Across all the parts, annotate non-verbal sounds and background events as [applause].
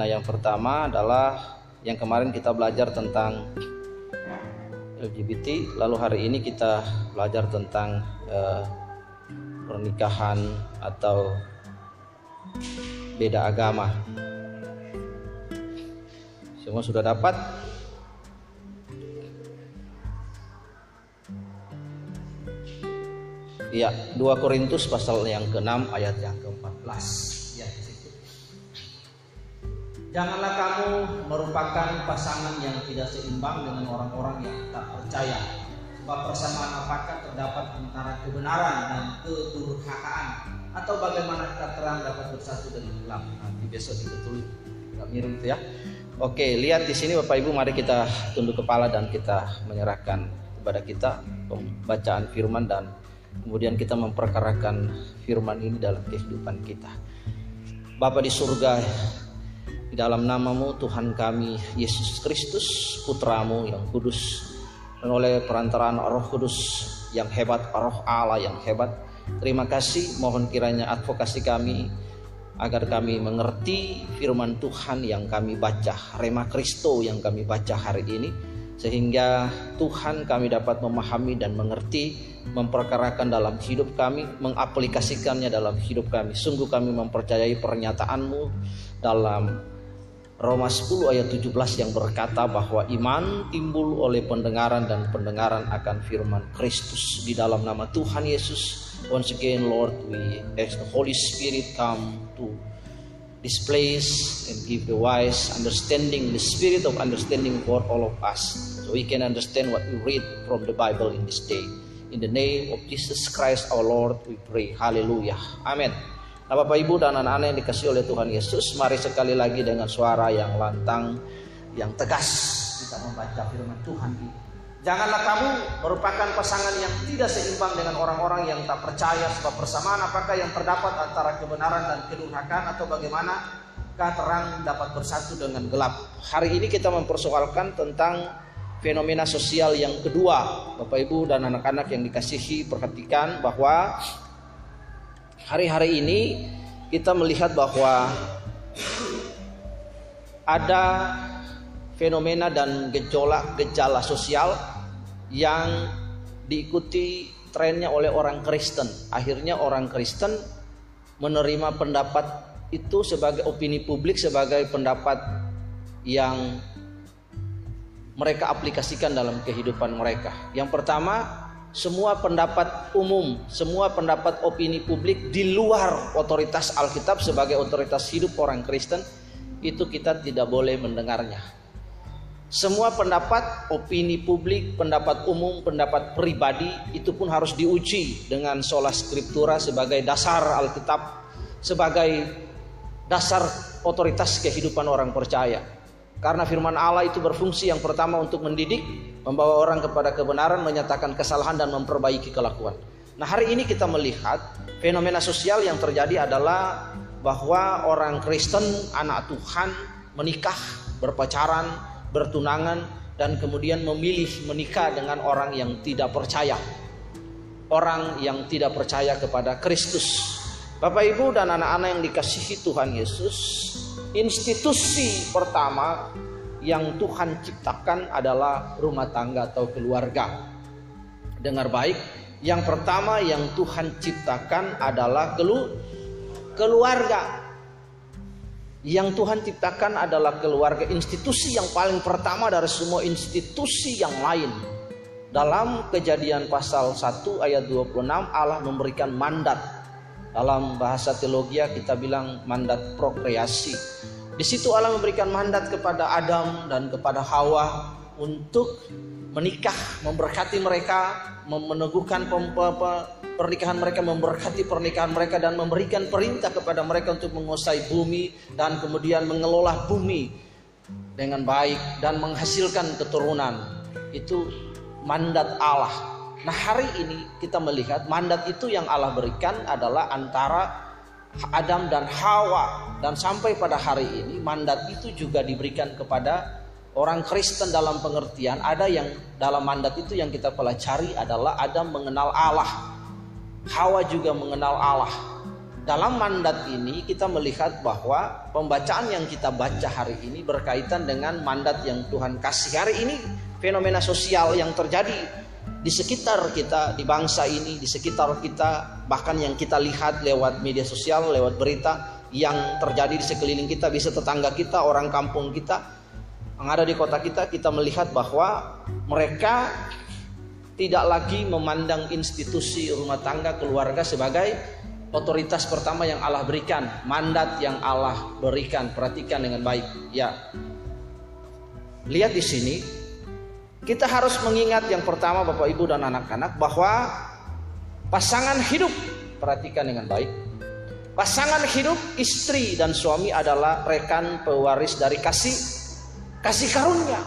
fenomena yang pertama adalah yang kemarin kita belajar tentang LGBT, lalu hari ini kita belajar tentang uh, pernikahan atau beda agama. Semua sudah dapat? Ya, 2 Korintus pasal yang ke-6 ayat yang ke-14. Janganlah kamu merupakan pasangan yang tidak seimbang dengan orang-orang yang tak percaya. Sebab persamaan apakah terdapat antara kebenaran dan kedurhakaan atau bagaimana terang dapat bersatu dengan gelap. Nanti besok kita tulis nggak mirip ya. Oke, lihat di sini Bapak Ibu, mari kita tunduk kepala dan kita menyerahkan kepada kita pembacaan firman dan kemudian kita memperkarakan firman ini dalam kehidupan kita. Bapa di surga, di dalam namamu Tuhan kami Yesus Kristus putramu yang kudus. Dan oleh perantaraan roh kudus yang hebat roh Allah yang hebat terima kasih mohon kiranya advokasi kami agar kami mengerti firman Tuhan yang kami baca Rema Kristo yang kami baca hari ini sehingga Tuhan kami dapat memahami dan mengerti memperkarakan dalam hidup kami mengaplikasikannya dalam hidup kami. Sungguh kami mempercayai pernyataanmu dalam Roma 10 ayat 17 yang berkata bahwa iman timbul oleh pendengaran dan pendengaran akan firman Kristus di dalam nama Tuhan Yesus. Once again Lord we ask the Holy Spirit come to this place and give the wise understanding, the spirit of understanding for all of us so we can understand what we read from the Bible in this day. In the name of Jesus Christ our Lord we pray. Hallelujah. Amen. Nah Bapak Ibu dan anak-anak yang dikasih oleh Tuhan Yesus Mari sekali lagi dengan suara yang lantang Yang tegas Kita membaca firman Tuhan ini Janganlah kamu merupakan pasangan yang tidak seimbang dengan orang-orang yang tak percaya sebab persamaan apakah yang terdapat antara kebenaran dan kedurhakaan atau bagaimana terang dapat bersatu dengan gelap. Hari ini kita mempersoalkan tentang fenomena sosial yang kedua. Bapak Ibu dan anak-anak yang dikasihi perhatikan bahwa hari-hari ini kita melihat bahwa ada fenomena dan gejolak gejala sosial yang diikuti trennya oleh orang Kristen. Akhirnya orang Kristen menerima pendapat itu sebagai opini publik sebagai pendapat yang mereka aplikasikan dalam kehidupan mereka. Yang pertama, semua pendapat umum, semua pendapat opini publik di luar otoritas Alkitab sebagai otoritas hidup orang Kristen itu kita tidak boleh mendengarnya. Semua pendapat opini publik, pendapat umum, pendapat pribadi itu pun harus diuji dengan sola scriptura sebagai dasar Alkitab, sebagai dasar otoritas kehidupan orang percaya. Karena firman Allah itu berfungsi yang pertama untuk mendidik, membawa orang kepada kebenaran, menyatakan kesalahan dan memperbaiki kelakuan. Nah, hari ini kita melihat fenomena sosial yang terjadi adalah bahwa orang Kristen, anak Tuhan menikah, berpacaran, bertunangan dan kemudian memilih menikah dengan orang yang tidak percaya. Orang yang tidak percaya kepada Kristus. Bapak Ibu dan anak-anak yang dikasihi Tuhan Yesus, institusi pertama yang Tuhan ciptakan adalah rumah tangga atau keluarga. Dengar baik, yang pertama yang Tuhan ciptakan adalah kelu keluarga. Yang Tuhan ciptakan adalah keluarga, institusi yang paling pertama dari semua institusi yang lain. Dalam kejadian pasal 1 ayat 26 Allah memberikan mandat. Dalam bahasa teologi kita bilang mandat prokreasi di situ Allah memberikan mandat kepada Adam dan kepada Hawa untuk menikah, memberkati mereka, meneguhkan pernikahan mereka, memberkati pernikahan mereka dan memberikan perintah kepada mereka untuk menguasai bumi dan kemudian mengelola bumi dengan baik dan menghasilkan keturunan. Itu mandat Allah. Nah, hari ini kita melihat mandat itu yang Allah berikan adalah antara Adam dan Hawa. Dan sampai pada hari ini mandat itu juga diberikan kepada orang Kristen dalam pengertian ada yang dalam mandat itu yang kita pelajari adalah Adam mengenal Allah. Hawa juga mengenal Allah. Dalam mandat ini kita melihat bahwa pembacaan yang kita baca hari ini berkaitan dengan mandat yang Tuhan kasih. Hari ini fenomena sosial yang terjadi di sekitar kita, di bangsa ini, di sekitar kita, bahkan yang kita lihat lewat media sosial, lewat berita yang terjadi di sekeliling kita, bisa tetangga kita, orang kampung kita, yang ada di kota kita, kita melihat bahwa mereka tidak lagi memandang institusi rumah tangga keluarga sebagai otoritas pertama yang Allah berikan, mandat yang Allah berikan. Perhatikan dengan baik. Ya. Lihat di sini, kita harus mengingat yang pertama Bapak Ibu dan anak-anak bahwa pasangan hidup, perhatikan dengan baik. Pasangan hidup istri dan suami adalah rekan pewaris dari kasih kasih karunia.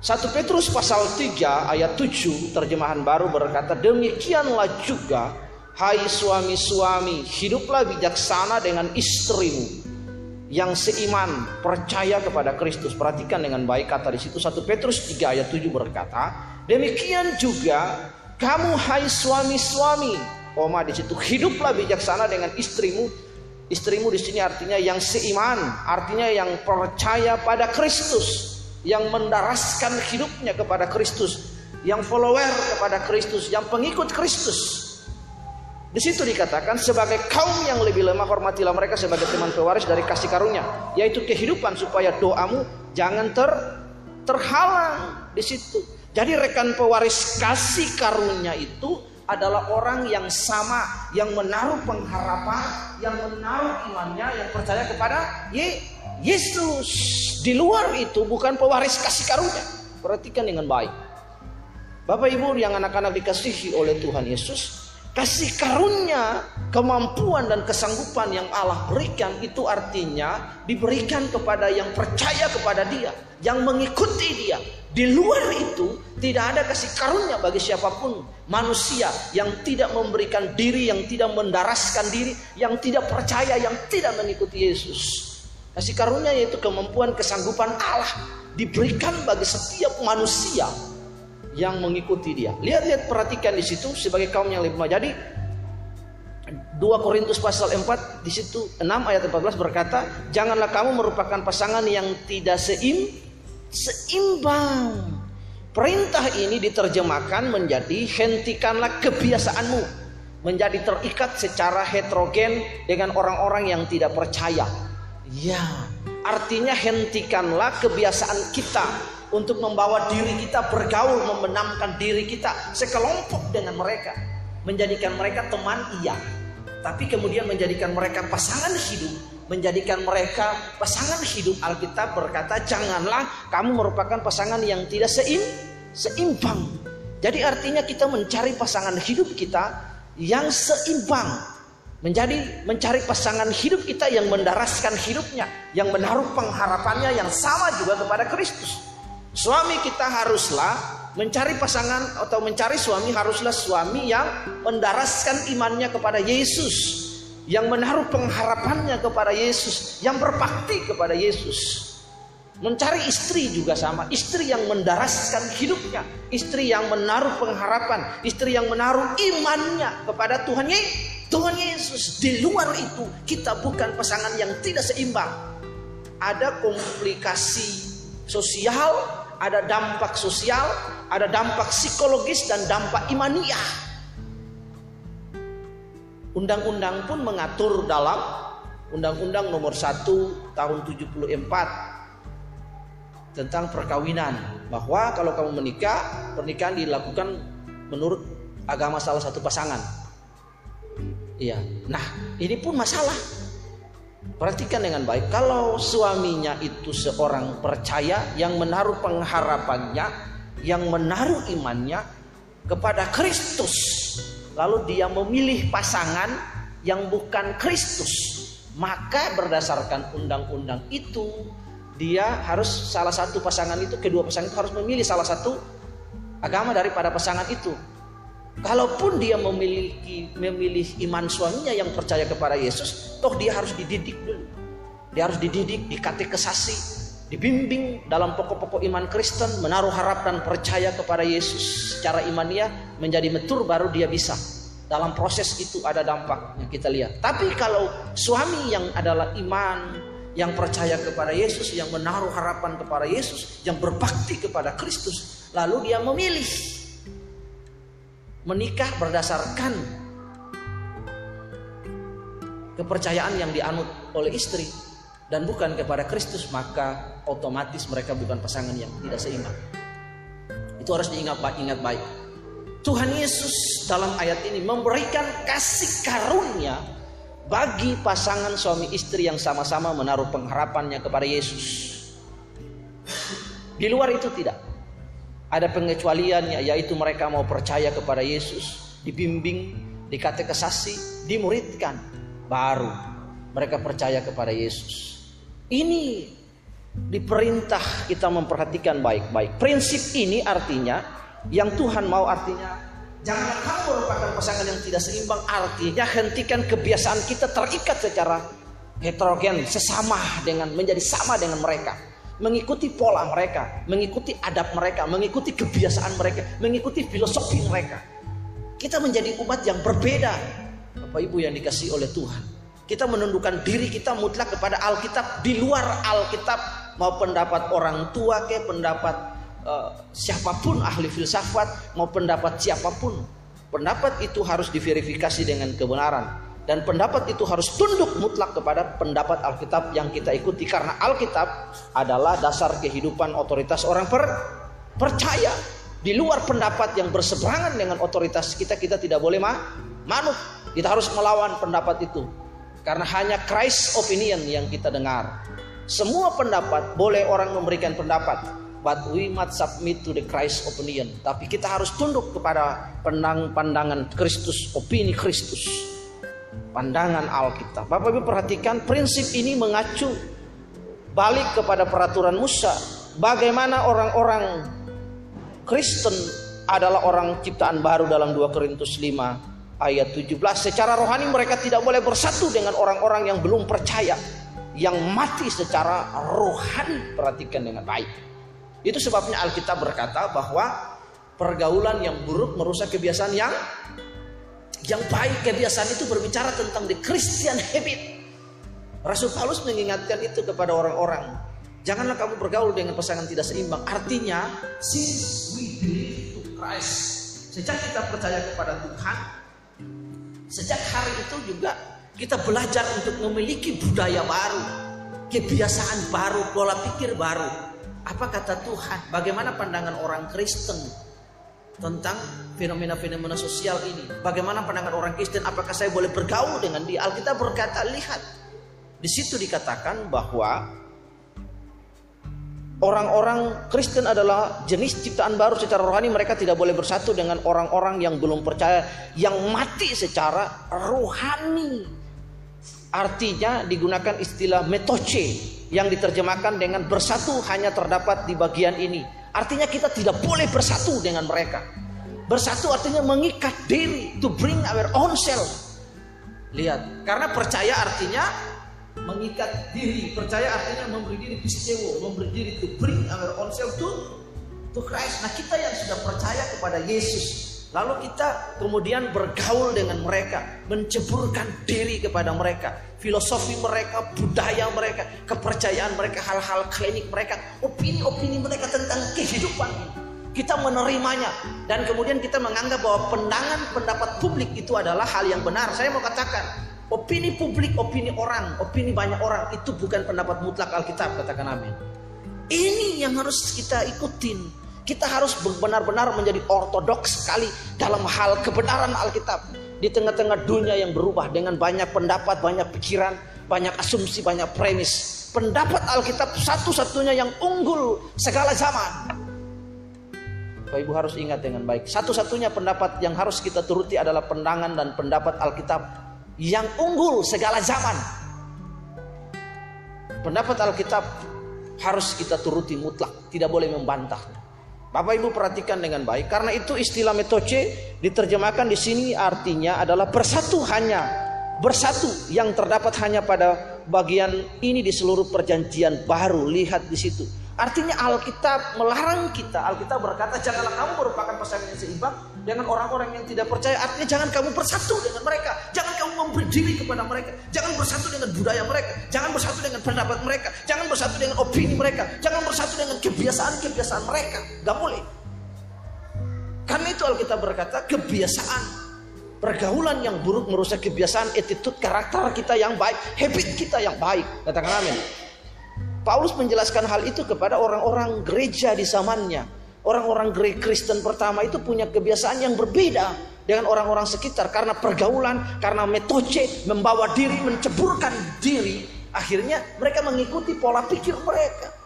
1 Petrus pasal 3 ayat 7 terjemahan baru berkata demikianlah juga hai suami-suami hiduplah bijaksana dengan istrimu yang seiman percaya kepada Kristus. Perhatikan dengan baik kata di situ. 1 Petrus 3 ayat 7 berkata demikian juga kamu hai suami-suami. Koma di situ hiduplah bijaksana dengan istrimu. Istrimu di sini artinya yang seiman artinya yang percaya pada Kristus yang mendaraskan hidupnya kepada Kristus, yang follower kepada Kristus, yang pengikut Kristus. Di situ dikatakan sebagai kaum yang lebih lemah hormatilah mereka sebagai teman pewaris dari kasih karunia, yaitu kehidupan supaya doamu jangan ter terhalang di situ. Jadi rekan pewaris kasih karunia itu adalah orang yang sama, yang menaruh pengharapan, yang menaruh imannya, yang percaya kepada Yesus. Di luar itu bukan pewaris kasih karunia. Perhatikan dengan baik. Bapak Ibu yang anak-anak dikasihi oleh Tuhan Yesus, kasih karunia, kemampuan dan kesanggupan yang Allah berikan itu artinya diberikan kepada yang percaya kepada Dia, yang mengikuti Dia. Di luar itu tidak ada kasih karunia bagi siapa pun manusia yang tidak memberikan diri, yang tidak mendaraskan diri, yang tidak percaya, yang tidak mengikuti Yesus. Kasih karunia yaitu kemampuan kesanggupan Allah diberikan bagi setiap manusia yang mengikuti dia. Lihat-lihat perhatikan di situ sebagai kaum yang lebih. Jadi 2 Korintus pasal 4 di situ 6 ayat 14 berkata, "Janganlah kamu merupakan pasangan yang tidak seim seimbang." Perintah ini diterjemahkan menjadi hentikanlah kebiasaanmu menjadi terikat secara heterogen dengan orang-orang yang tidak percaya Ya, artinya hentikanlah kebiasaan kita untuk membawa diri kita bergaul, membenamkan diri kita sekelompok dengan mereka, menjadikan mereka teman iya, tapi kemudian menjadikan mereka pasangan hidup, menjadikan mereka pasangan hidup. Alkitab berkata, "Janganlah kamu merupakan pasangan yang tidak seim, seimbang." Jadi artinya kita mencari pasangan hidup kita yang seimbang, menjadi mencari pasangan hidup kita yang mendaraskan hidupnya, yang menaruh pengharapannya yang sama juga kepada Kristus. Suami kita haruslah mencari pasangan atau mencari suami haruslah suami yang mendaraskan imannya kepada Yesus, yang menaruh pengharapannya kepada Yesus, yang berbakti kepada Yesus. Mencari istri juga sama, istri yang mendaraskan hidupnya, istri yang menaruh pengharapan, istri yang menaruh imannya kepada Tuhan Yesus. Tuhan Yesus di luar itu kita bukan pasangan yang tidak seimbang. Ada komplikasi sosial, ada dampak sosial, ada dampak psikologis dan dampak imaniah. Undang-undang pun mengatur dalam Undang-Undang nomor 1 tahun 74 tentang perkawinan bahwa kalau kamu menikah, pernikahan dilakukan menurut agama salah satu pasangan Iya. Nah, ini pun masalah. Perhatikan dengan baik. Kalau suaminya itu seorang percaya yang menaruh pengharapannya, yang menaruh imannya kepada Kristus, lalu dia memilih pasangan yang bukan Kristus, maka berdasarkan undang-undang itu dia harus salah satu pasangan itu, kedua pasangan itu harus memilih salah satu agama daripada pasangan itu. Kalaupun dia memiliki memilih iman suaminya yang percaya kepada Yesus, toh dia harus dididik dulu. Dia harus dididik, dikatekesasi, dibimbing dalam pokok-pokok iman Kristen, menaruh harap dan percaya kepada Yesus secara imaniah menjadi metur baru dia bisa dalam proses itu ada dampaknya kita lihat. Tapi kalau suami yang adalah iman, yang percaya kepada Yesus, yang menaruh harapan kepada Yesus, yang berbakti kepada Kristus, lalu dia memilih menikah berdasarkan kepercayaan yang dianut oleh istri dan bukan kepada Kristus, maka otomatis mereka bukan pasangan yang tidak seimbang. Itu harus diingat ingat baik. Tuhan Yesus dalam ayat ini memberikan kasih karunia bagi pasangan suami istri yang sama-sama menaruh pengharapannya kepada Yesus. Di luar itu tidak. Ada pengecualiannya yaitu mereka mau percaya kepada Yesus, dibimbing, dikatekesasi, dimuridkan, baru mereka percaya kepada Yesus. Ini diperintah kita memperhatikan baik-baik. Prinsip ini artinya yang Tuhan mau artinya jangan kamu merupakan pasangan yang tidak seimbang artinya hentikan kebiasaan kita terikat secara heterogen sesama dengan menjadi sama dengan mereka mengikuti pola mereka mengikuti adab mereka mengikuti kebiasaan mereka mengikuti filosofi mereka. Kita menjadi umat yang berbeda. Bapak Ibu yang dikasih oleh Tuhan kita menundukkan diri kita mutlak kepada Alkitab di luar Alkitab mau pendapat orang tua ke pendapat uh, siapa pun ahli filsafat mau pendapat siapa pun. Pendapat itu harus diverifikasi dengan kebenaran dan pendapat itu harus tunduk mutlak kepada pendapat Alkitab yang kita ikuti. Karena Alkitab adalah dasar kehidupan otoritas orang per percaya. Di luar pendapat yang berseberangan dengan otoritas kita kita tidak boleh ma manut. Kita harus melawan pendapat itu. Karena hanya Christ opinion yang kita dengar. Semua pendapat boleh orang memberikan pendapat. But we must submit to the Christ opinion. Tapi kita harus tunduk kepada pandang pandangan Kristus, opini Kristus. Pandangan Alkitab. Bapak Ibu perhatikan prinsip ini mengacu balik kepada peraturan Musa. Bagaimana orang-orang Kristen adalah orang ciptaan baru dalam 2 Korintus 5 ayat 17. Secara rohani mereka tidak boleh bersatu dengan orang-orang yang belum percaya. Yang mati secara rohani. Perhatikan dengan baik. Itu sebabnya Alkitab berkata bahwa pergaulan yang buruk merusak kebiasaan yang yang baik. Kebiasaan itu berbicara tentang the Christian habit. Rasul Paulus mengingatkan itu kepada orang-orang. Janganlah kamu bergaul dengan pasangan tidak seimbang. Artinya, since we believe to Christ, sejak kita percaya kepada Tuhan, sejak hari itu juga kita belajar untuk memiliki budaya baru, kebiasaan baru, pola pikir baru. Apa kata Tuhan? Bagaimana pandangan orang Kristen tentang fenomena-fenomena sosial ini? Bagaimana pandangan orang Kristen? Apakah saya boleh bergaul dengan dia? Alkitab berkata, lihat. Di situ dikatakan bahwa orang-orang Kristen adalah jenis ciptaan baru secara rohani. Mereka tidak boleh bersatu dengan orang-orang yang belum percaya, yang mati secara rohani. Artinya digunakan istilah metoce yang diterjemahkan dengan bersatu hanya terdapat di bagian ini. Artinya kita tidak boleh bersatu dengan mereka. Bersatu artinya mengikat diri, to bring our own self. Lihat, karena percaya artinya mengikat diri, percaya artinya memberi diri pistewo, memberi diri to bring our own self to to Christ. Nah, kita yang sudah percaya kepada Yesus, Lalu kita kemudian bergaul dengan mereka, menceburkan diri kepada mereka, filosofi mereka, budaya mereka, kepercayaan mereka, hal-hal klinik mereka, opini-opini mereka tentang kehidupan Kita menerimanya dan kemudian kita menganggap bahwa pendangan pendapat publik itu adalah hal yang benar. Saya mau katakan, opini publik, opini orang, opini banyak orang itu bukan pendapat mutlak Alkitab, katakan amin. Ini yang harus kita ikutin. Kita harus benar-benar menjadi ortodoks sekali dalam hal kebenaran Alkitab. Di tengah-tengah dunia yang berubah dengan banyak pendapat, banyak pikiran, banyak asumsi, banyak premis. Pendapat Alkitab satu-satunya yang unggul segala zaman. Bapak Ibu harus ingat dengan baik. Satu-satunya pendapat yang harus kita turuti adalah pendangan dan pendapat Alkitab yang unggul segala zaman. Pendapat Alkitab harus kita turuti mutlak, tidak boleh membantah. Bapak Ibu perhatikan dengan baik. Karena itu istilah metoce diterjemahkan di sini artinya adalah bersatu hanya bersatu yang terdapat hanya pada bagian ini di seluruh perjanjian baru. Lihat di situ. Artinya Alkitab melarang kita. Alkitab berkata janganlah kamu merupakan pasangan yang seimbang dengan orang-orang yang tidak percaya. Artinya jangan kamu bersatu dengan mereka. Jangan kamu memberi diri kepada mereka. Jangan bersatu dengan budaya mereka. Jangan bersatu dengan pendapat mereka. Jangan bersatu dengan opini mereka. Jangan bersatu dengan kebiasaan-kebiasaan mereka. Gak boleh. Karena itu Alkitab berkata kebiasaan pergaulan yang buruk merusak kebiasaan, attitude, karakter kita yang baik, habit kita yang baik. Katakan amin. Paulus menjelaskan hal itu kepada orang-orang gereja di zamannya. Orang-orang Kristen pertama itu punya kebiasaan yang berbeda dengan orang-orang sekitar. Karena pergaulan, karena metode membawa diri, menceburkan diri, akhirnya mereka mengikuti pola pikir mereka.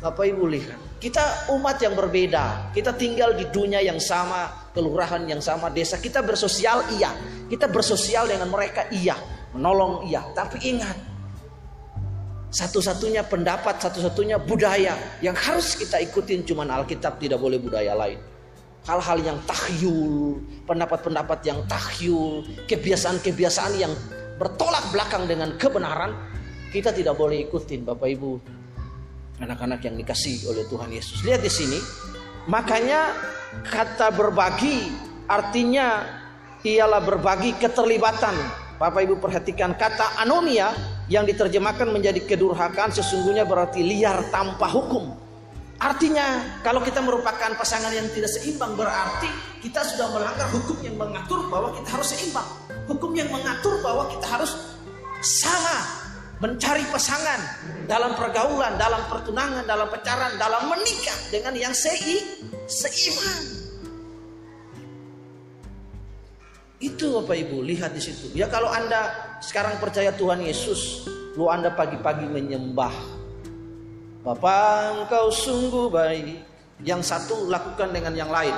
Bapak Ibu lihat, kita umat yang berbeda, kita tinggal di dunia yang sama, kelurahan yang sama, desa, kita bersosial iya, kita bersosial dengan mereka iya, menolong iya, tapi ingat satu-satunya pendapat, satu-satunya budaya yang harus kita ikutin cuman Alkitab tidak boleh budaya lain. Hal-hal yang tahyul, pendapat-pendapat yang tahyul, kebiasaan-kebiasaan yang bertolak belakang dengan kebenaran, kita tidak boleh ikutin Bapak Ibu. Anak-anak yang dikasih oleh Tuhan Yesus. Lihat di sini. Makanya kata berbagi artinya ialah berbagi keterlibatan. Bapak Ibu perhatikan kata anomia yang diterjemahkan menjadi kedurhakaan sesungguhnya berarti liar tanpa hukum. Artinya kalau kita merupakan pasangan yang tidak seimbang berarti kita sudah melanggar hukum yang mengatur bahwa kita harus seimbang. Hukum yang mengatur bahwa kita harus sama mencari pasangan dalam pergaulan, dalam pertunangan, dalam pacaran, dalam menikah dengan yang sei, seimbang. Itu Bapak Ibu, lihat di situ. Ya kalau Anda sekarang percaya Tuhan Yesus, lu Anda pagi-pagi menyembah. Bapak engkau sungguh baik. Yang satu lakukan dengan yang lain.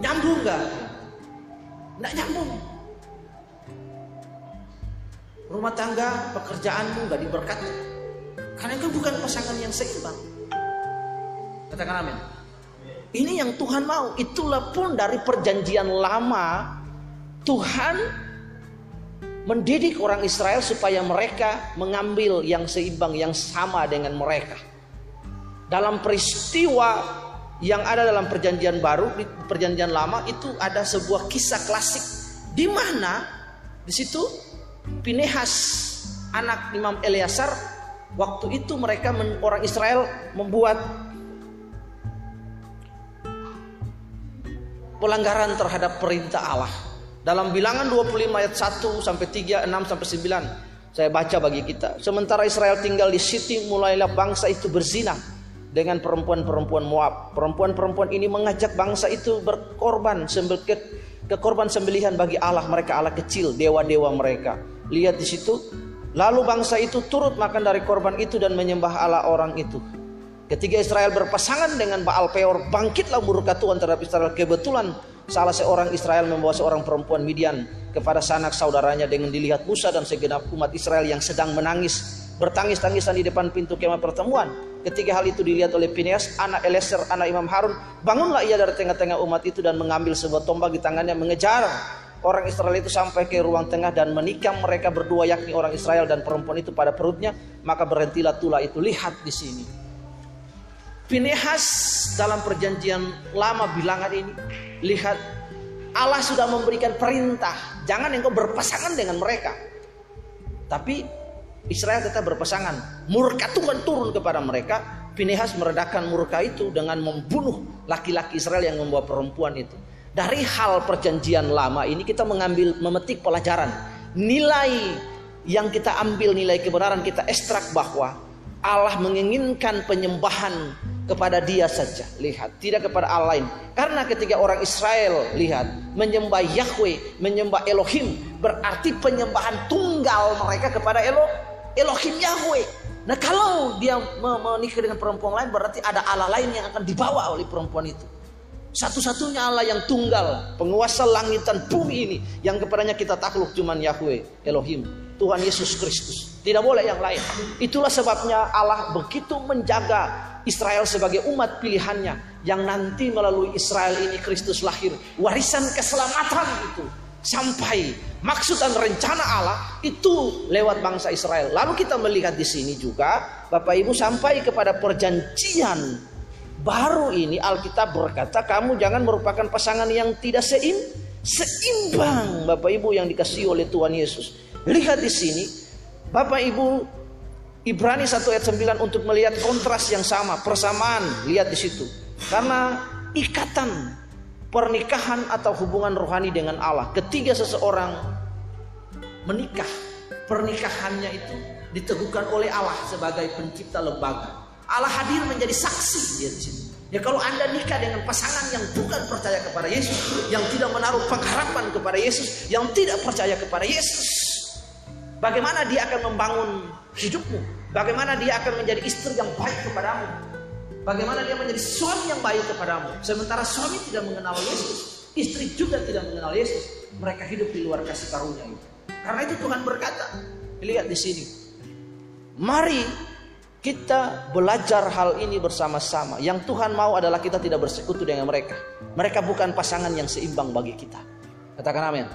Nyambung gak? Nggak nyambung. Rumah tangga, pekerjaanmu gak diberkati. Karena itu bukan pasangan yang seimbang. Katakan amin. Ini yang Tuhan mau. Itulah pun dari perjanjian lama Tuhan mendidik orang Israel supaya mereka mengambil yang seimbang, yang sama dengan mereka. Dalam peristiwa yang ada dalam perjanjian baru, di perjanjian lama itu ada sebuah kisah klasik di mana di situ Pinehas anak Imam Eleazar waktu itu mereka orang Israel membuat pelanggaran terhadap perintah Allah. Dalam bilangan 25 ayat 1 sampai 3, 6 sampai 9 saya baca bagi kita. Sementara Israel tinggal di Siti mulailah bangsa itu berzina dengan perempuan-perempuan Moab. Perempuan-perempuan ini mengajak bangsa itu berkorban sembel ke, ke korban sembelihan bagi Allah mereka Allah kecil, dewa-dewa mereka. Lihat di situ. Lalu bangsa itu turut makan dari korban itu dan menyembah Allah orang itu. Ketika Israel berpasangan dengan Baal Peor, bangkitlah murka Tuhan terhadap Israel. Kebetulan salah seorang Israel membawa seorang perempuan Midian kepada sanak saudaranya dengan dilihat Musa dan segenap umat Israel yang sedang menangis bertangis-tangisan di depan pintu kemah pertemuan. Ketika hal itu dilihat oleh Phineas, anak Eleser, anak Imam Harun, bangunlah ia dari tengah-tengah umat itu dan mengambil sebuah tombak di tangannya mengejar orang Israel itu sampai ke ruang tengah dan menikam mereka berdua yakni orang Israel dan perempuan itu pada perutnya, maka berhentilah tulah itu. Lihat di sini. Pinehas dalam perjanjian lama bilangan ini lihat Allah sudah memberikan perintah jangan engkau berpasangan dengan mereka. Tapi Israel tetap berpasangan. Murka Tuhan turun kepada mereka Pinehas meredakan murka itu dengan membunuh laki-laki Israel yang membawa perempuan itu. Dari hal perjanjian lama ini kita mengambil memetik pelajaran. Nilai yang kita ambil nilai kebenaran kita ekstrak bahwa Allah menginginkan penyembahan kepada dia saja. Lihat tidak kepada Allah lain. Karena ketika orang Israel lihat menyembah Yahweh menyembah Elohim berarti penyembahan tunggal mereka kepada Elo Elohim Yahweh. Nah kalau dia menikah dengan perempuan lain berarti ada Allah lain yang akan dibawa oleh perempuan itu. Satu-satunya Allah yang tunggal penguasa langit dan bumi ini yang kepadanya kita takluk cuman Yahweh Elohim Tuhan Yesus Kristus. Tidak boleh yang lain. Itulah sebabnya Allah begitu menjaga Israel sebagai umat pilihannya yang nanti melalui Israel ini Kristus lahir warisan keselamatan itu sampai maksud dan rencana Allah itu lewat bangsa Israel. Lalu kita melihat di sini juga Bapak Ibu sampai kepada perjanjian baru ini Alkitab berkata kamu jangan merupakan pasangan yang tidak seim, seimbang Bapak Ibu yang dikasih oleh Tuhan Yesus. Lihat di sini Bapak Ibu Ibrani 1 ayat 9 untuk melihat kontras yang sama, persamaan, lihat di situ. Karena ikatan pernikahan atau hubungan rohani dengan Allah, ketiga seseorang menikah, pernikahannya itu diteguhkan oleh Allah sebagai pencipta lembaga. Allah hadir menjadi saksi dia di sini. Ya kalau Anda nikah dengan pasangan yang bukan percaya kepada Yesus, yang tidak menaruh pengharapan kepada Yesus, yang tidak percaya kepada Yesus, bagaimana dia akan membangun hidupmu? Bagaimana dia akan menjadi istri yang baik kepadamu? Bagaimana dia menjadi suami yang baik kepadamu? Sementara suami tidak mengenal Yesus, istri juga tidak mengenal Yesus. Mereka hidup di luar kasih karunia itu. Karena itu Tuhan berkata, lihat di sini. Mari kita belajar hal ini bersama-sama. Yang Tuhan mau adalah kita tidak bersekutu dengan mereka. Mereka bukan pasangan yang seimbang bagi kita. Katakan amin.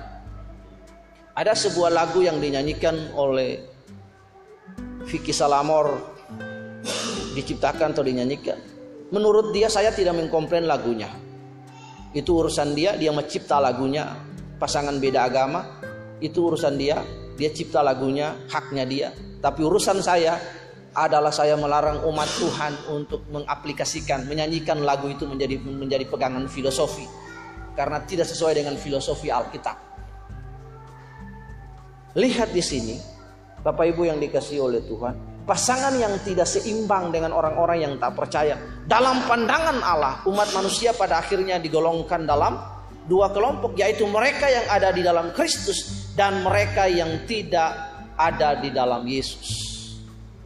Ada sebuah lagu yang dinyanyikan oleh Vicky Salamor diciptakan atau dinyanyikan. Menurut dia saya tidak mengkomplain lagunya. Itu urusan dia, dia mencipta lagunya. Pasangan beda agama, itu urusan dia. Dia cipta lagunya, haknya dia. Tapi urusan saya adalah saya melarang umat Tuhan untuk mengaplikasikan, menyanyikan lagu itu menjadi menjadi pegangan filosofi karena tidak sesuai dengan filosofi Alkitab. Lihat di sini, Bapak Ibu yang dikasih oleh Tuhan, pasangan yang tidak seimbang dengan orang-orang yang tak percaya. Dalam pandangan Allah, umat manusia pada akhirnya digolongkan dalam dua kelompok, yaitu mereka yang ada di dalam Kristus dan mereka yang tidak ada di dalam Yesus.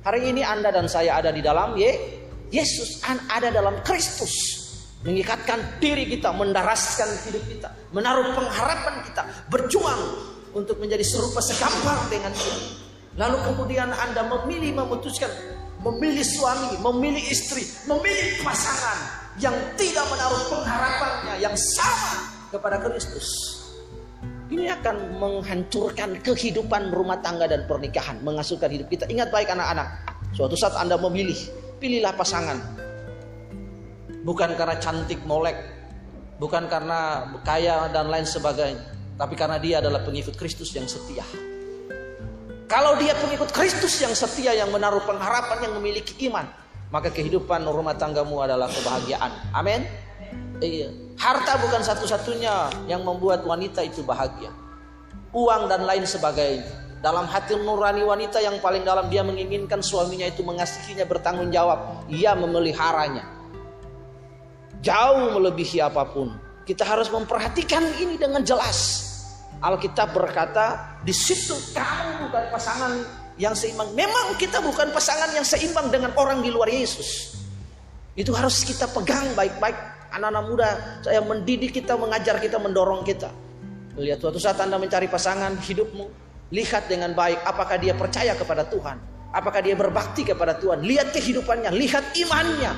Hari ini Anda dan saya ada di dalam Ye, Yesus, ada dalam Kristus. Mengikatkan diri kita, mendaraskan hidup kita, menaruh pengharapan kita, berjuang untuk menjadi serupa segambar dengan dia. Lalu kemudian Anda memilih memutuskan memilih suami, memilih istri, memilih pasangan yang tidak menaruh pengharapannya yang sama kepada Kristus. Ini akan menghancurkan kehidupan rumah tangga dan pernikahan, mengasuhkan hidup kita. Ingat baik anak-anak, suatu saat Anda memilih, pilihlah pasangan. Bukan karena cantik molek, bukan karena kaya dan lain sebagainya, tapi karena dia adalah pengikut Kristus yang setia. Kalau dia pengikut Kristus yang setia, yang menaruh pengharapan, yang memiliki iman, maka kehidupan rumah tanggamu adalah kebahagiaan. Amin. Iya. Harta bukan satu-satunya yang membuat wanita itu bahagia. Uang dan lain sebagainya. Dalam hati nurani wanita yang paling dalam dia menginginkan suaminya itu mengasihinya bertanggung jawab. Ia memeliharanya. Jauh melebihi apa pun. Kita harus memperhatikan ini dengan jelas. Alkitab berkata, di situ kamu bukan pasangan yang seimbang. Memang kita bukan pasangan yang seimbang dengan orang di luar Yesus. Itu harus kita pegang baik-baik. Anak-anak muda, saya mendidik kita, mengajar kita, mendorong kita. Lihat suatu saat Anda mencari pasangan hidupmu, lihat dengan baik apakah dia percaya kepada Tuhan, apakah dia berbakti kepada Tuhan. Lihat kehidupannya, lihat imannya,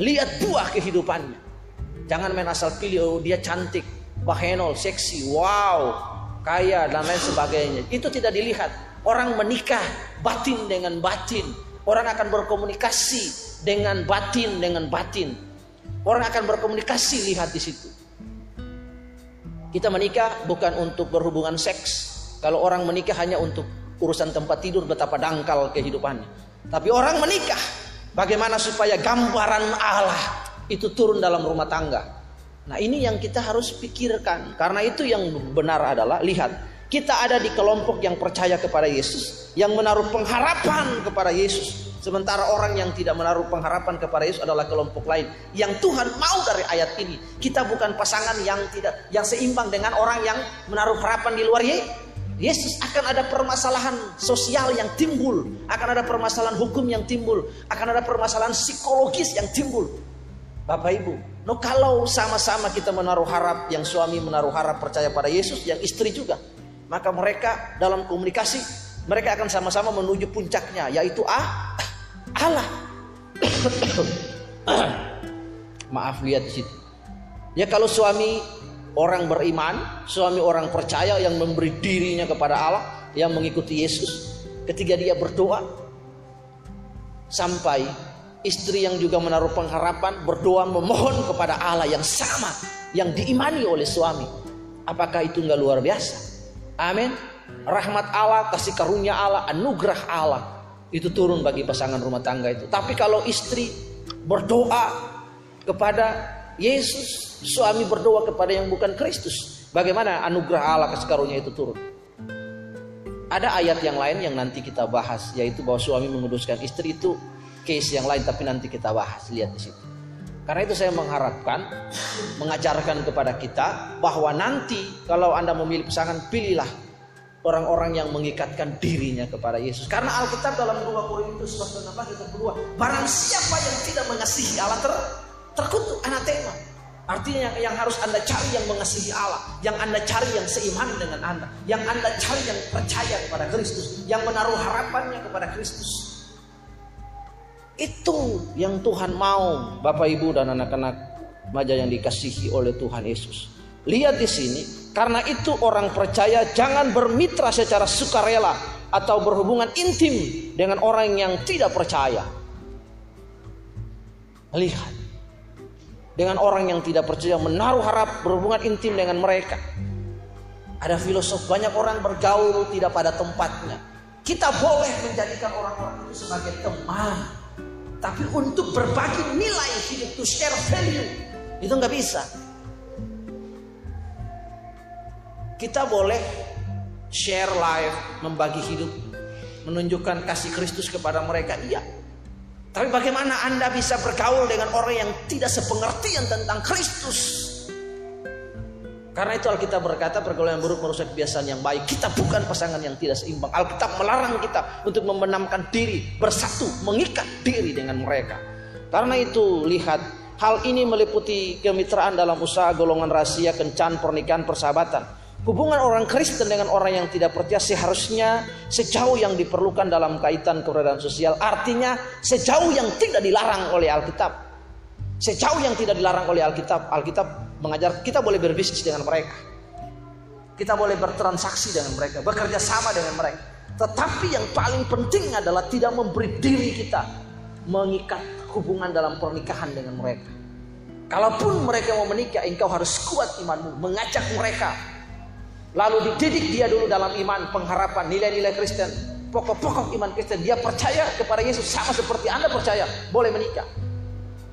lihat buah kehidupannya. Jangan main asal pilih, oh dia cantik, bahenol, seksi, wow, kaya dan lain sebagainya. Itu tidak dilihat. Orang menikah batin dengan batin. Orang akan berkomunikasi dengan batin dengan batin. Orang akan berkomunikasi lihat di situ. Kita menikah bukan untuk berhubungan seks. Kalau orang menikah hanya untuk urusan tempat tidur betapa dangkal kehidupannya. Tapi orang menikah bagaimana supaya gambaran Allah itu turun dalam rumah tangga. Nah ini yang kita harus pikirkan. Karena itu yang benar adalah lihat. Kita ada di kelompok yang percaya kepada Yesus. Yang menaruh pengharapan kepada Yesus. Sementara orang yang tidak menaruh pengharapan kepada Yesus adalah kelompok lain. Yang Tuhan mau dari ayat ini. Kita bukan pasangan yang tidak yang seimbang dengan orang yang menaruh harapan di luar Yesus akan ada permasalahan sosial yang timbul, akan ada permasalahan hukum yang timbul, akan ada permasalahan psikologis yang timbul. Bapak Ibu, No kalau sama-sama kita menaruh harap, yang suami menaruh harap percaya pada Yesus, yang istri juga, maka mereka dalam komunikasi mereka akan sama-sama menuju puncaknya, yaitu ah, Allah. [coughs] Maaf lihat di situ. Ya kalau suami orang beriman, suami orang percaya yang memberi dirinya kepada Allah, yang mengikuti Yesus, ketika dia berdoa sampai istri yang juga menaruh pengharapan, berdoa memohon kepada Allah yang sama, yang diimani oleh suami. Apakah itu nggak luar biasa? Amin. Rahmat Allah, kasih karunia Allah, anugerah Allah itu turun bagi pasangan rumah tangga itu. Tapi kalau istri berdoa kepada Yesus, suami berdoa kepada yang bukan Kristus, bagaimana anugerah Allah kasih karunia itu turun? Ada ayat yang lain yang nanti kita bahas, yaitu bahwa suami menguduskan istri itu case yang lain tapi nanti kita bahas lihat di situ. Karena itu saya mengharapkan mengajarkan kepada kita bahwa nanti kalau Anda memilih pasangan pilihlah orang-orang yang mengikatkan dirinya kepada Yesus. Karena Alkitab dalam 2 Korintus 16 ayat kedua, barang siapa yang tidak mengasihi Allah ter terkutuk anatema. Artinya yang harus Anda cari yang mengasihi Allah, yang Anda cari yang seiman dengan Anda, yang Anda cari yang percaya kepada Kristus, yang menaruh harapannya kepada Kristus. Itu yang Tuhan mau, Bapak Ibu dan anak-anak maja yang dikasihi oleh Tuhan Yesus. Lihat di sini, karena itu orang percaya jangan bermitra secara sukarela atau berhubungan intim dengan orang yang tidak percaya. Lihat, dengan orang yang tidak percaya menaruh harap berhubungan intim dengan mereka. Ada filosof banyak orang bergaul tidak pada tempatnya. Kita boleh menjadikan orang-orang itu sebagai teman tapi untuk berbagi nilai hidup, to share value, itu nggak bisa. Kita boleh share life, membagi hidup, menunjukkan kasih Kristus kepada mereka, iya. Tapi bagaimana Anda bisa bergaul dengan orang yang tidak sepengertian tentang Kristus? Karena itu Alkitab berkata pergaulan buruk merusak kebiasaan yang baik. Kita bukan pasangan yang tidak seimbang. Alkitab melarang kita untuk membenamkan diri, bersatu, mengikat diri dengan mereka. Karena itu lihat hal ini meliputi kemitraan dalam usaha golongan rahasia, kencan, pernikahan, persahabatan. Hubungan orang Kristen dengan orang yang tidak percaya seharusnya sejauh yang diperlukan dalam kaitan keberadaan sosial. Artinya sejauh yang tidak dilarang oleh Alkitab. Sejauh yang tidak dilarang oleh Alkitab, Alkitab mengajar kita boleh berbisnis dengan mereka. Kita boleh bertransaksi dengan mereka, bekerja sama dengan mereka. Tetapi yang paling penting adalah tidak memberi diri kita mengikat hubungan dalam pernikahan dengan mereka. Kalaupun mereka mau menikah, engkau harus kuat imanmu, mengajak mereka. Lalu dididik dia dulu dalam iman, pengharapan, nilai-nilai Kristen, pokok-pokok iman Kristen. Dia percaya kepada Yesus sama seperti Anda percaya, boleh menikah.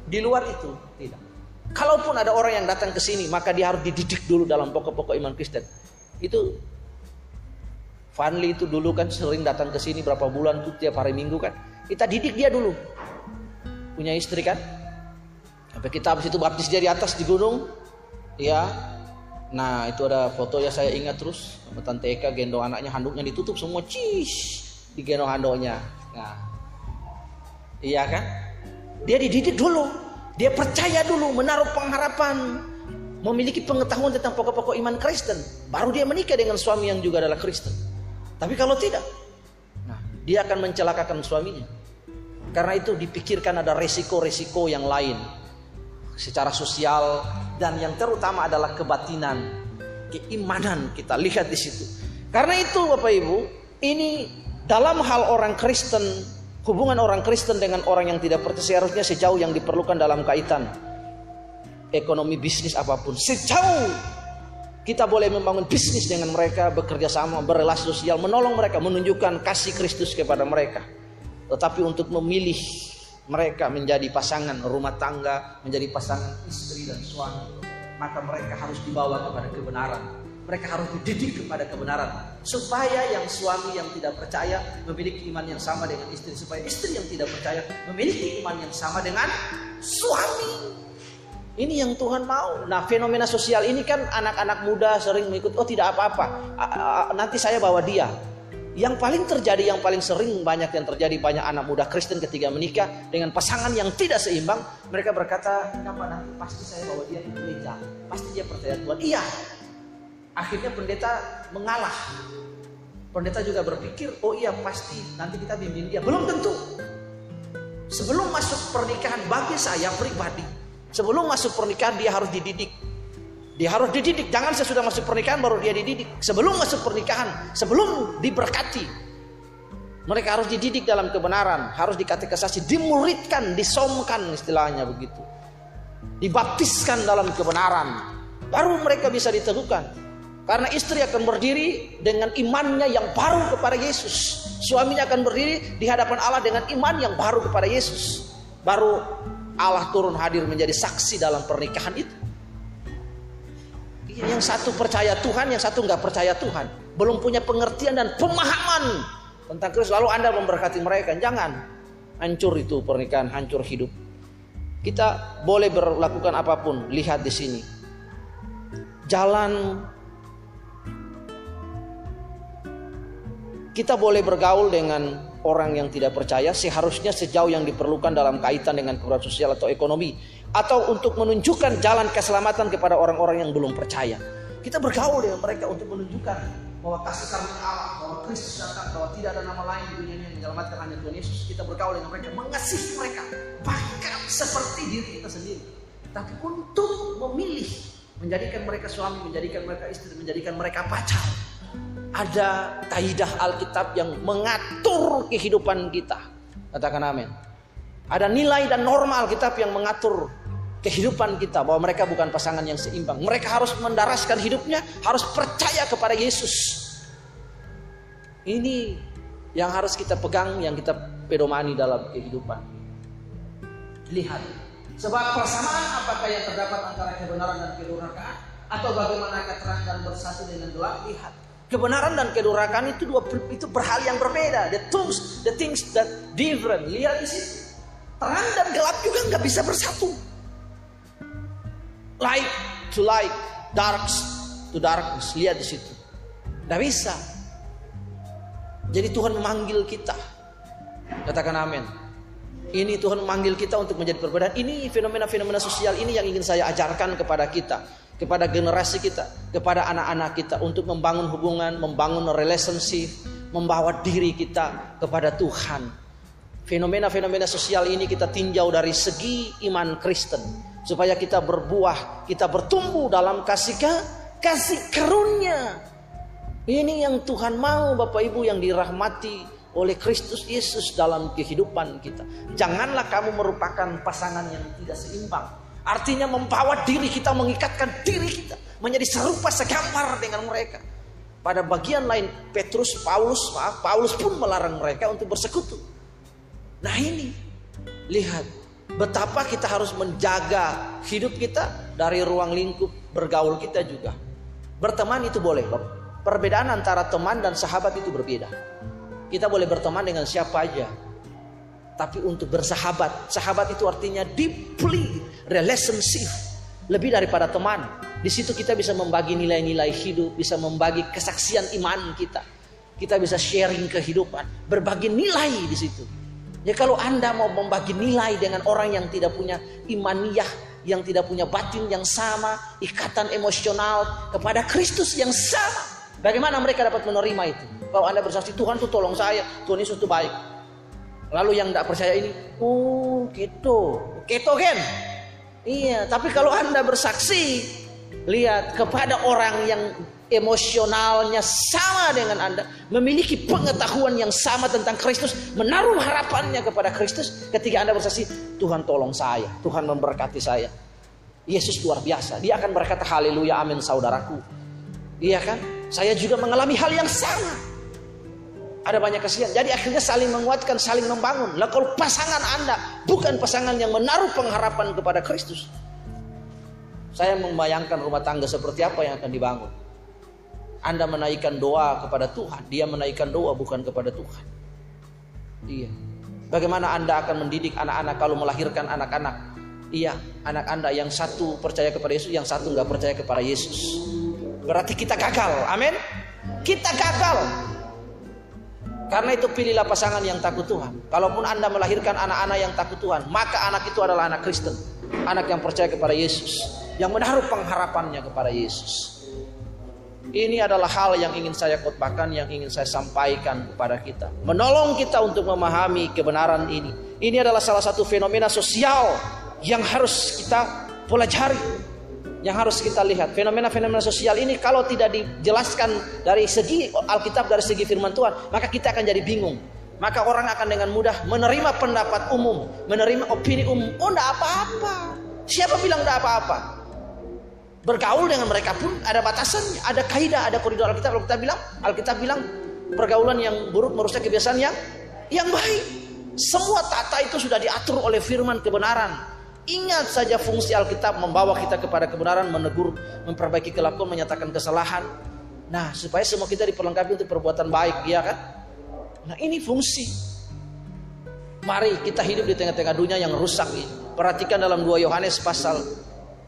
Di luar itu tidak. Kalaupun ada orang yang datang ke sini, maka dia harus dididik dulu dalam pokok-pokok iman Kristen. Itu Fanli itu dulu kan sering datang ke sini berapa bulan tuh tiap hari Minggu kan. Kita didik dia dulu. Punya istri kan. Sampai kita habis itu baptis dia di atas di gunung. Ya. Nah, itu ada foto ya saya ingat terus sama Tante Eka gendong anaknya handuknya ditutup semua cis di gendong handuknya. Nah. Iya kan? Dia dididik dulu dia percaya dulu, menaruh pengharapan, memiliki pengetahuan tentang pokok-pokok iman Kristen, baru dia menikah dengan suami yang juga adalah Kristen. Tapi kalau tidak, nah, dia akan mencelakakan suaminya. Karena itu dipikirkan ada resiko-resiko yang lain secara sosial dan yang terutama adalah kebatinan, keimanan kita lihat di situ. Karena itu Bapak Ibu, ini dalam hal orang Kristen Hubungan orang Kristen dengan orang yang tidak percaya seharusnya sejauh yang diperlukan dalam kaitan ekonomi bisnis apa pun. Sejauh kita boleh membangun bisnis dengan mereka, bekerja sama, berrelasi sosial, menolong mereka, menunjukkan kasih Kristus kepada mereka. Tetapi untuk memilih mereka menjadi pasangan rumah tangga, menjadi pasangan istri dan suami, maka mereka harus dibawa kepada kebenaran mereka harus dididik kepada kebenaran. Supaya yang suami yang tidak percaya memiliki iman yang sama dengan istri. Supaya istri yang tidak percaya memiliki iman yang sama dengan suami. Ini yang Tuhan mau. Nah fenomena sosial ini kan anak-anak muda sering mengikut oh tidak apa-apa. Nanti saya bawa dia. Yang paling terjadi yang paling sering banyak yang terjadi banyak anak muda Kristen ketika menikah dengan pasangan yang tidak seimbang mereka berkata kenapa nanti pasti saya bawa dia ke gereja? Pasti dia percaya Tuhan. Iya Akhirnya pendeta mengalah. Pendeta juga berpikir, oh iya pasti nanti kita bimbing dia. Belum tentu. Sebelum masuk pernikahan bagi saya pribadi, sebelum masuk pernikahan dia harus dididik. Dia harus dididik. Jangan sesudah masuk pernikahan baru dia dididik. Sebelum masuk pernikahan, sebelum diberkati. Mereka harus dididik dalam kebenaran, harus dikatekisasi, dimuridkan, disomkan istilahnya begitu. Dibaptiskan dalam kebenaran. Baru mereka bisa diteguhkan. Karena istri akan berdiri dengan imannya yang baru kepada Yesus. Suaminya akan berdiri di hadapan Allah dengan iman yang baru kepada Yesus. Baru Allah turun hadir menjadi saksi dalam pernikahan itu. Yang satu percaya Tuhan, yang satu nggak percaya Tuhan. Belum punya pengertian dan pemahaman tentang Kristus. Lalu Anda memberkati mereka. Jangan hancur itu pernikahan, hancur hidup. Kita boleh berlakukan apa pun. Lihat di sini. Jalan Kita boleh bergaul dengan orang yang tidak percaya seharusnya sejauh yang diperlukan dalam kaitan dengan kebutuhan sosial atau ekonomi atau untuk menunjukkan jalan keselamatan kepada orang-orang yang belum percaya. Kita bergaul dengan mereka untuk menunjukkan bahwa kasih karunia Allah, bahwa Kristus datang, bahwa tidak ada nama lain di dunia ini yang menyelamatkan hanya Tuhan Yesus. Kita bergaul dengan mereka, mengasihi mereka, bahkan seperti diri kita sendiri. Tapi untuk memilih menjadikan mereka suami, menjadikan mereka istri, menjadikan mereka pacar, ada kaidah Alkitab yang mengatur kehidupan kita. Katakan amin. Ada nilai dan norma Alkitab yang mengatur kehidupan kita bahwa mereka bukan pasangan yang seimbang. Mereka harus mendaraskan hidupnya, harus percaya kepada Yesus. Ini yang harus kita pegang, yang kita pedomani dalam kehidupan. Lihat, sebab persamaan apakah yang terdapat antara kebenaran dan kedurhakaan atau bagaimana terang dan bersatu dengan gelap? Lihat, Kebenaran dan kedurakan itu dua itu berhal yang berbeda. The things, the things that different. Lihat di sini. Terang dan gelap juga nggak bisa bersatu. Light to light, dark to darkness. Lihat di situ. Nggak bisa. Jadi Tuhan memanggil kita. Katakan amin. Ini Tuhan memanggil kita untuk menjadi perbedaan. Ini fenomena-fenomena sosial ini yang ingin saya ajarkan kepada kita kepada generasi kita, kepada anak-anak kita untuk membangun hubungan, membangun relationship, membawa diri kita kepada Tuhan. Fenomena-fenomena sosial ini kita tinjau dari segi iman Kristen supaya kita berbuah, kita bertumbuh dalam kasih kasih karunia. Ini yang Tuhan mau Bapak Ibu yang dirahmati oleh Kristus Yesus dalam kehidupan kita. Janganlah kamu merupakan pasangan yang tidak seimbang Artinya membawa diri kita, mengikatkan diri kita menjadi serupa segambar dengan mereka. Pada bagian lain Petrus, Paulus, maaf, Paulus pun melarang mereka untuk bersekutu. Nah ini, lihat betapa kita harus menjaga hidup kita dari ruang lingkup bergaul kita juga. Berteman itu boleh, perbedaan antara teman dan sahabat itu berbeda. Kita boleh berteman dengan siapa aja, tapi untuk bersahabat. Sahabat itu artinya deeply relationship, lebih daripada teman. Di situ kita bisa membagi nilai-nilai hidup, bisa membagi kesaksian iman kita. Kita bisa sharing kehidupan, berbagi nilai di situ. Ya kalau Anda mau membagi nilai dengan orang yang tidak punya imaniyah, yang tidak punya batin yang sama, ikatan emosional kepada Kristus yang sama. Bagaimana mereka dapat menerima itu? Kalau Anda bersaksi Tuhan tuh tolong saya, Tuhan Yesus itu baik. Lalu yang tidak percaya ini, oh gitu, kan? Iya, tapi kalau anda bersaksi, lihat kepada orang yang emosionalnya sama dengan anda, memiliki pengetahuan yang sama tentang Kristus, menaruh harapannya kepada Kristus. Ketika anda bersaksi, Tuhan tolong saya, Tuhan memberkati saya. Yesus luar biasa, dia akan berkata haleluya amin saudaraku. Iya kan? Saya juga mengalami hal yang sama ada banyak kesian. Jadi akhirnya saling menguatkan, saling membangun. Lah kalau pasangan Anda bukan pasangan yang menaruh pengharapan kepada Kristus. Saya membayangkan rumah tangga seperti apa yang akan dibangun. Anda menaikkan doa kepada Tuhan, dia menaikkan doa bukan kepada Tuhan. Iya. Bagaimana Anda akan mendidik anak-anak kalau melahirkan anak-anak? Iya, anak Anda yang satu percaya kepada Yesus, yang satu nggak percaya kepada Yesus. Berarti kita gagal. Amin. Kita gagal. Karena itu pilihlah pasangan yang takut Tuhan. Kalaupun Anda melahirkan anak-anak yang takut Tuhan, maka anak itu adalah anak Kristen. Anak yang percaya kepada Yesus. Yang menaruh pengharapannya kepada Yesus. Ini adalah hal yang ingin saya khotbahkan, yang ingin saya sampaikan kepada kita. Menolong kita untuk memahami kebenaran ini. Ini adalah salah satu fenomena sosial yang harus kita pelajari yang harus kita lihat. Fenomena-fenomena sosial ini kalau tidak dijelaskan dari segi Alkitab, dari segi firman Tuhan, maka kita akan jadi bingung. maka orang akan dengan mudah menerima pendapat umum, menerima opini umum. Oh, enggak apa-apa. Siapa bilang enggak apa-apa? Bergaul dengan mereka pun ada batasannya, ada kaidah, ada koridor Alkitab. Kalau kita bilang, Alkitab bilang pergaulan yang buruk merusak kebiasaan yang yang baik. Semua tata itu sudah diatur oleh firman kebenaran. Ingat saja fungsi Alkitab membawa kita kepada kebenaran, menegur, memperbaiki kelakuan, menyatakan kesalahan. Nah, supaya semua kita diperlengkapi untuk perbuatan baik, ya kan? Nah ini fungsi. Mari kita hidup di tengah-tengah dunia yang rusak ini. Perhatikan dalam 2 Yohanes pasal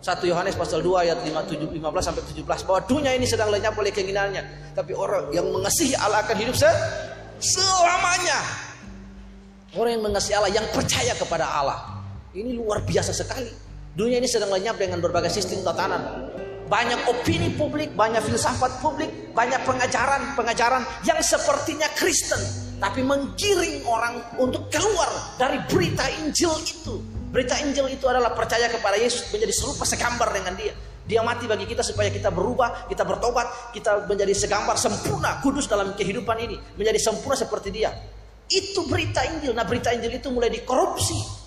1 Yohanes pasal 2 ayat 5, 7, 15 sampai 17 bahwa dunia ini sedang lenyap oleh keinginannya. Tapi orang yang mengasihi Allah akan hidup se selamanya. Orang yang mengasihi Allah, yang percaya kepada Allah. Ini luar biasa sekali. Dunia ini sedang lenyap dengan berbagai sistem tatanan banyak opini publik, banyak filsafat publik, banyak pengajaran-pengajaran yang sepertinya Kristen, tapi menggiring orang untuk keluar dari berita Injil itu. Berita Injil itu adalah percaya kepada Yesus menjadi serupa segambar dengan Dia. Dia mati bagi kita supaya kita berubah, kita bertobat, kita menjadi segambar sempurna, kudus dalam kehidupan ini, menjadi sempurna seperti Dia. Itu berita Injil. Nah, berita Injil itu mulai dikorupsi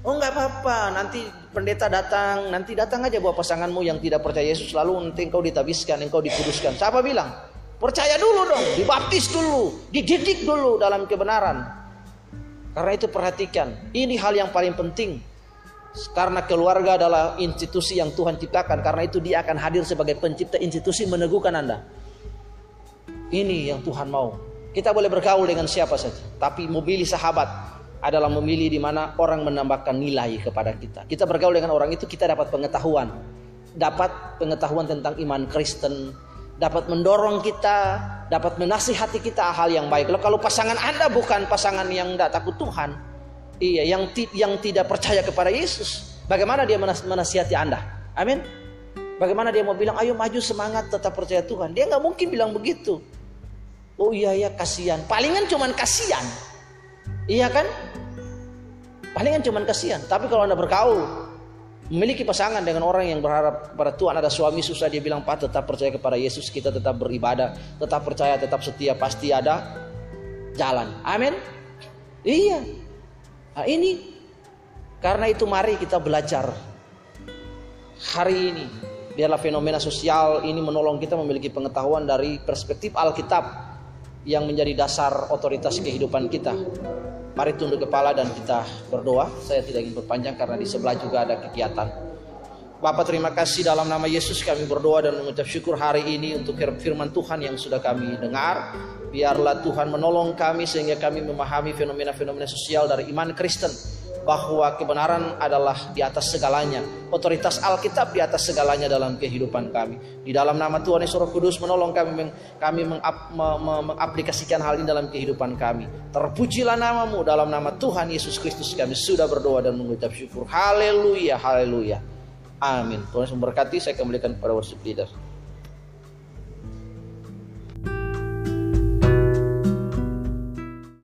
Oh nggak apa-apa, nanti pendeta datang, nanti datang aja buat pasanganmu yang tidak percaya Yesus, lalu nanti engkau ditabiskan, engkau dikuduskan. Siapa bilang? Percaya dulu dong, dibaptis dulu, dididik dulu dalam kebenaran. Karena itu perhatikan, ini hal yang paling penting. Karena keluarga adalah institusi yang Tuhan ciptakan, karena itu dia akan hadir sebagai pencipta institusi meneguhkan Anda. Ini yang Tuhan mau. Kita boleh bergaul dengan siapa saja, tapi mobilis sahabat, adalah memilih di mana orang menambahkan nilai kepada kita. Kita bergaul dengan orang itu kita dapat pengetahuan. Dapat pengetahuan tentang iman Kristen, dapat mendorong kita, dapat menasihati kita hal yang baik. Kalau pasangan Anda bukan pasangan yang tidak takut Tuhan, iya, yang yang tidak percaya kepada Yesus, bagaimana dia menasihati Anda? Amin. Bagaimana dia mau bilang, ayo maju semangat tetap percaya Tuhan? Dia nggak mungkin bilang begitu. Oh iya ya kasihan. Palingan cuman kasihan. Iya kan? Palingan cuman kasihan. Tapi kalau anda bergaul, memiliki pasangan dengan orang yang berharap pada Tuhan ada suami susah dia bilang pak tetap percaya kepada Yesus kita tetap beribadah tetap percaya tetap setia pasti ada jalan. Amin? Iya. Nah, ini karena itu mari kita belajar. Hari ini biarlah fenomena sosial ini menolong kita memiliki pengetahuan dari perspektif Alkitab yang menjadi dasar otoritas kehidupan kita Mari tunduk kepala dan kita berdoa. Saya tidak ingin berpanjang karena di sebelah juga ada kegiatan. Bapak terima kasih dalam nama Yesus kami berdoa dan mengucap syukur hari ini untuk firman Tuhan yang sudah kami dengar. Biarlah Tuhan menolong kami sehingga kami memahami fenomena-fenomena sosial dari iman Kristen bahwa kebenaran adalah di atas segalanya. Otoritas Alkitab di atas segalanya dalam kehidupan kami. Di dalam nama Tuhan Yesus Roh Kudus menolong kami meng, kami mengap, me, me, mengaplikasikan hal ini dalam kehidupan kami. Terpujilah namamu dalam nama Tuhan Yesus Kristus kami sudah berdoa dan mengucap syukur. Haleluya, haleluya. Amin. Tuhan memberkati. Saya kembalikan kepada worship leader.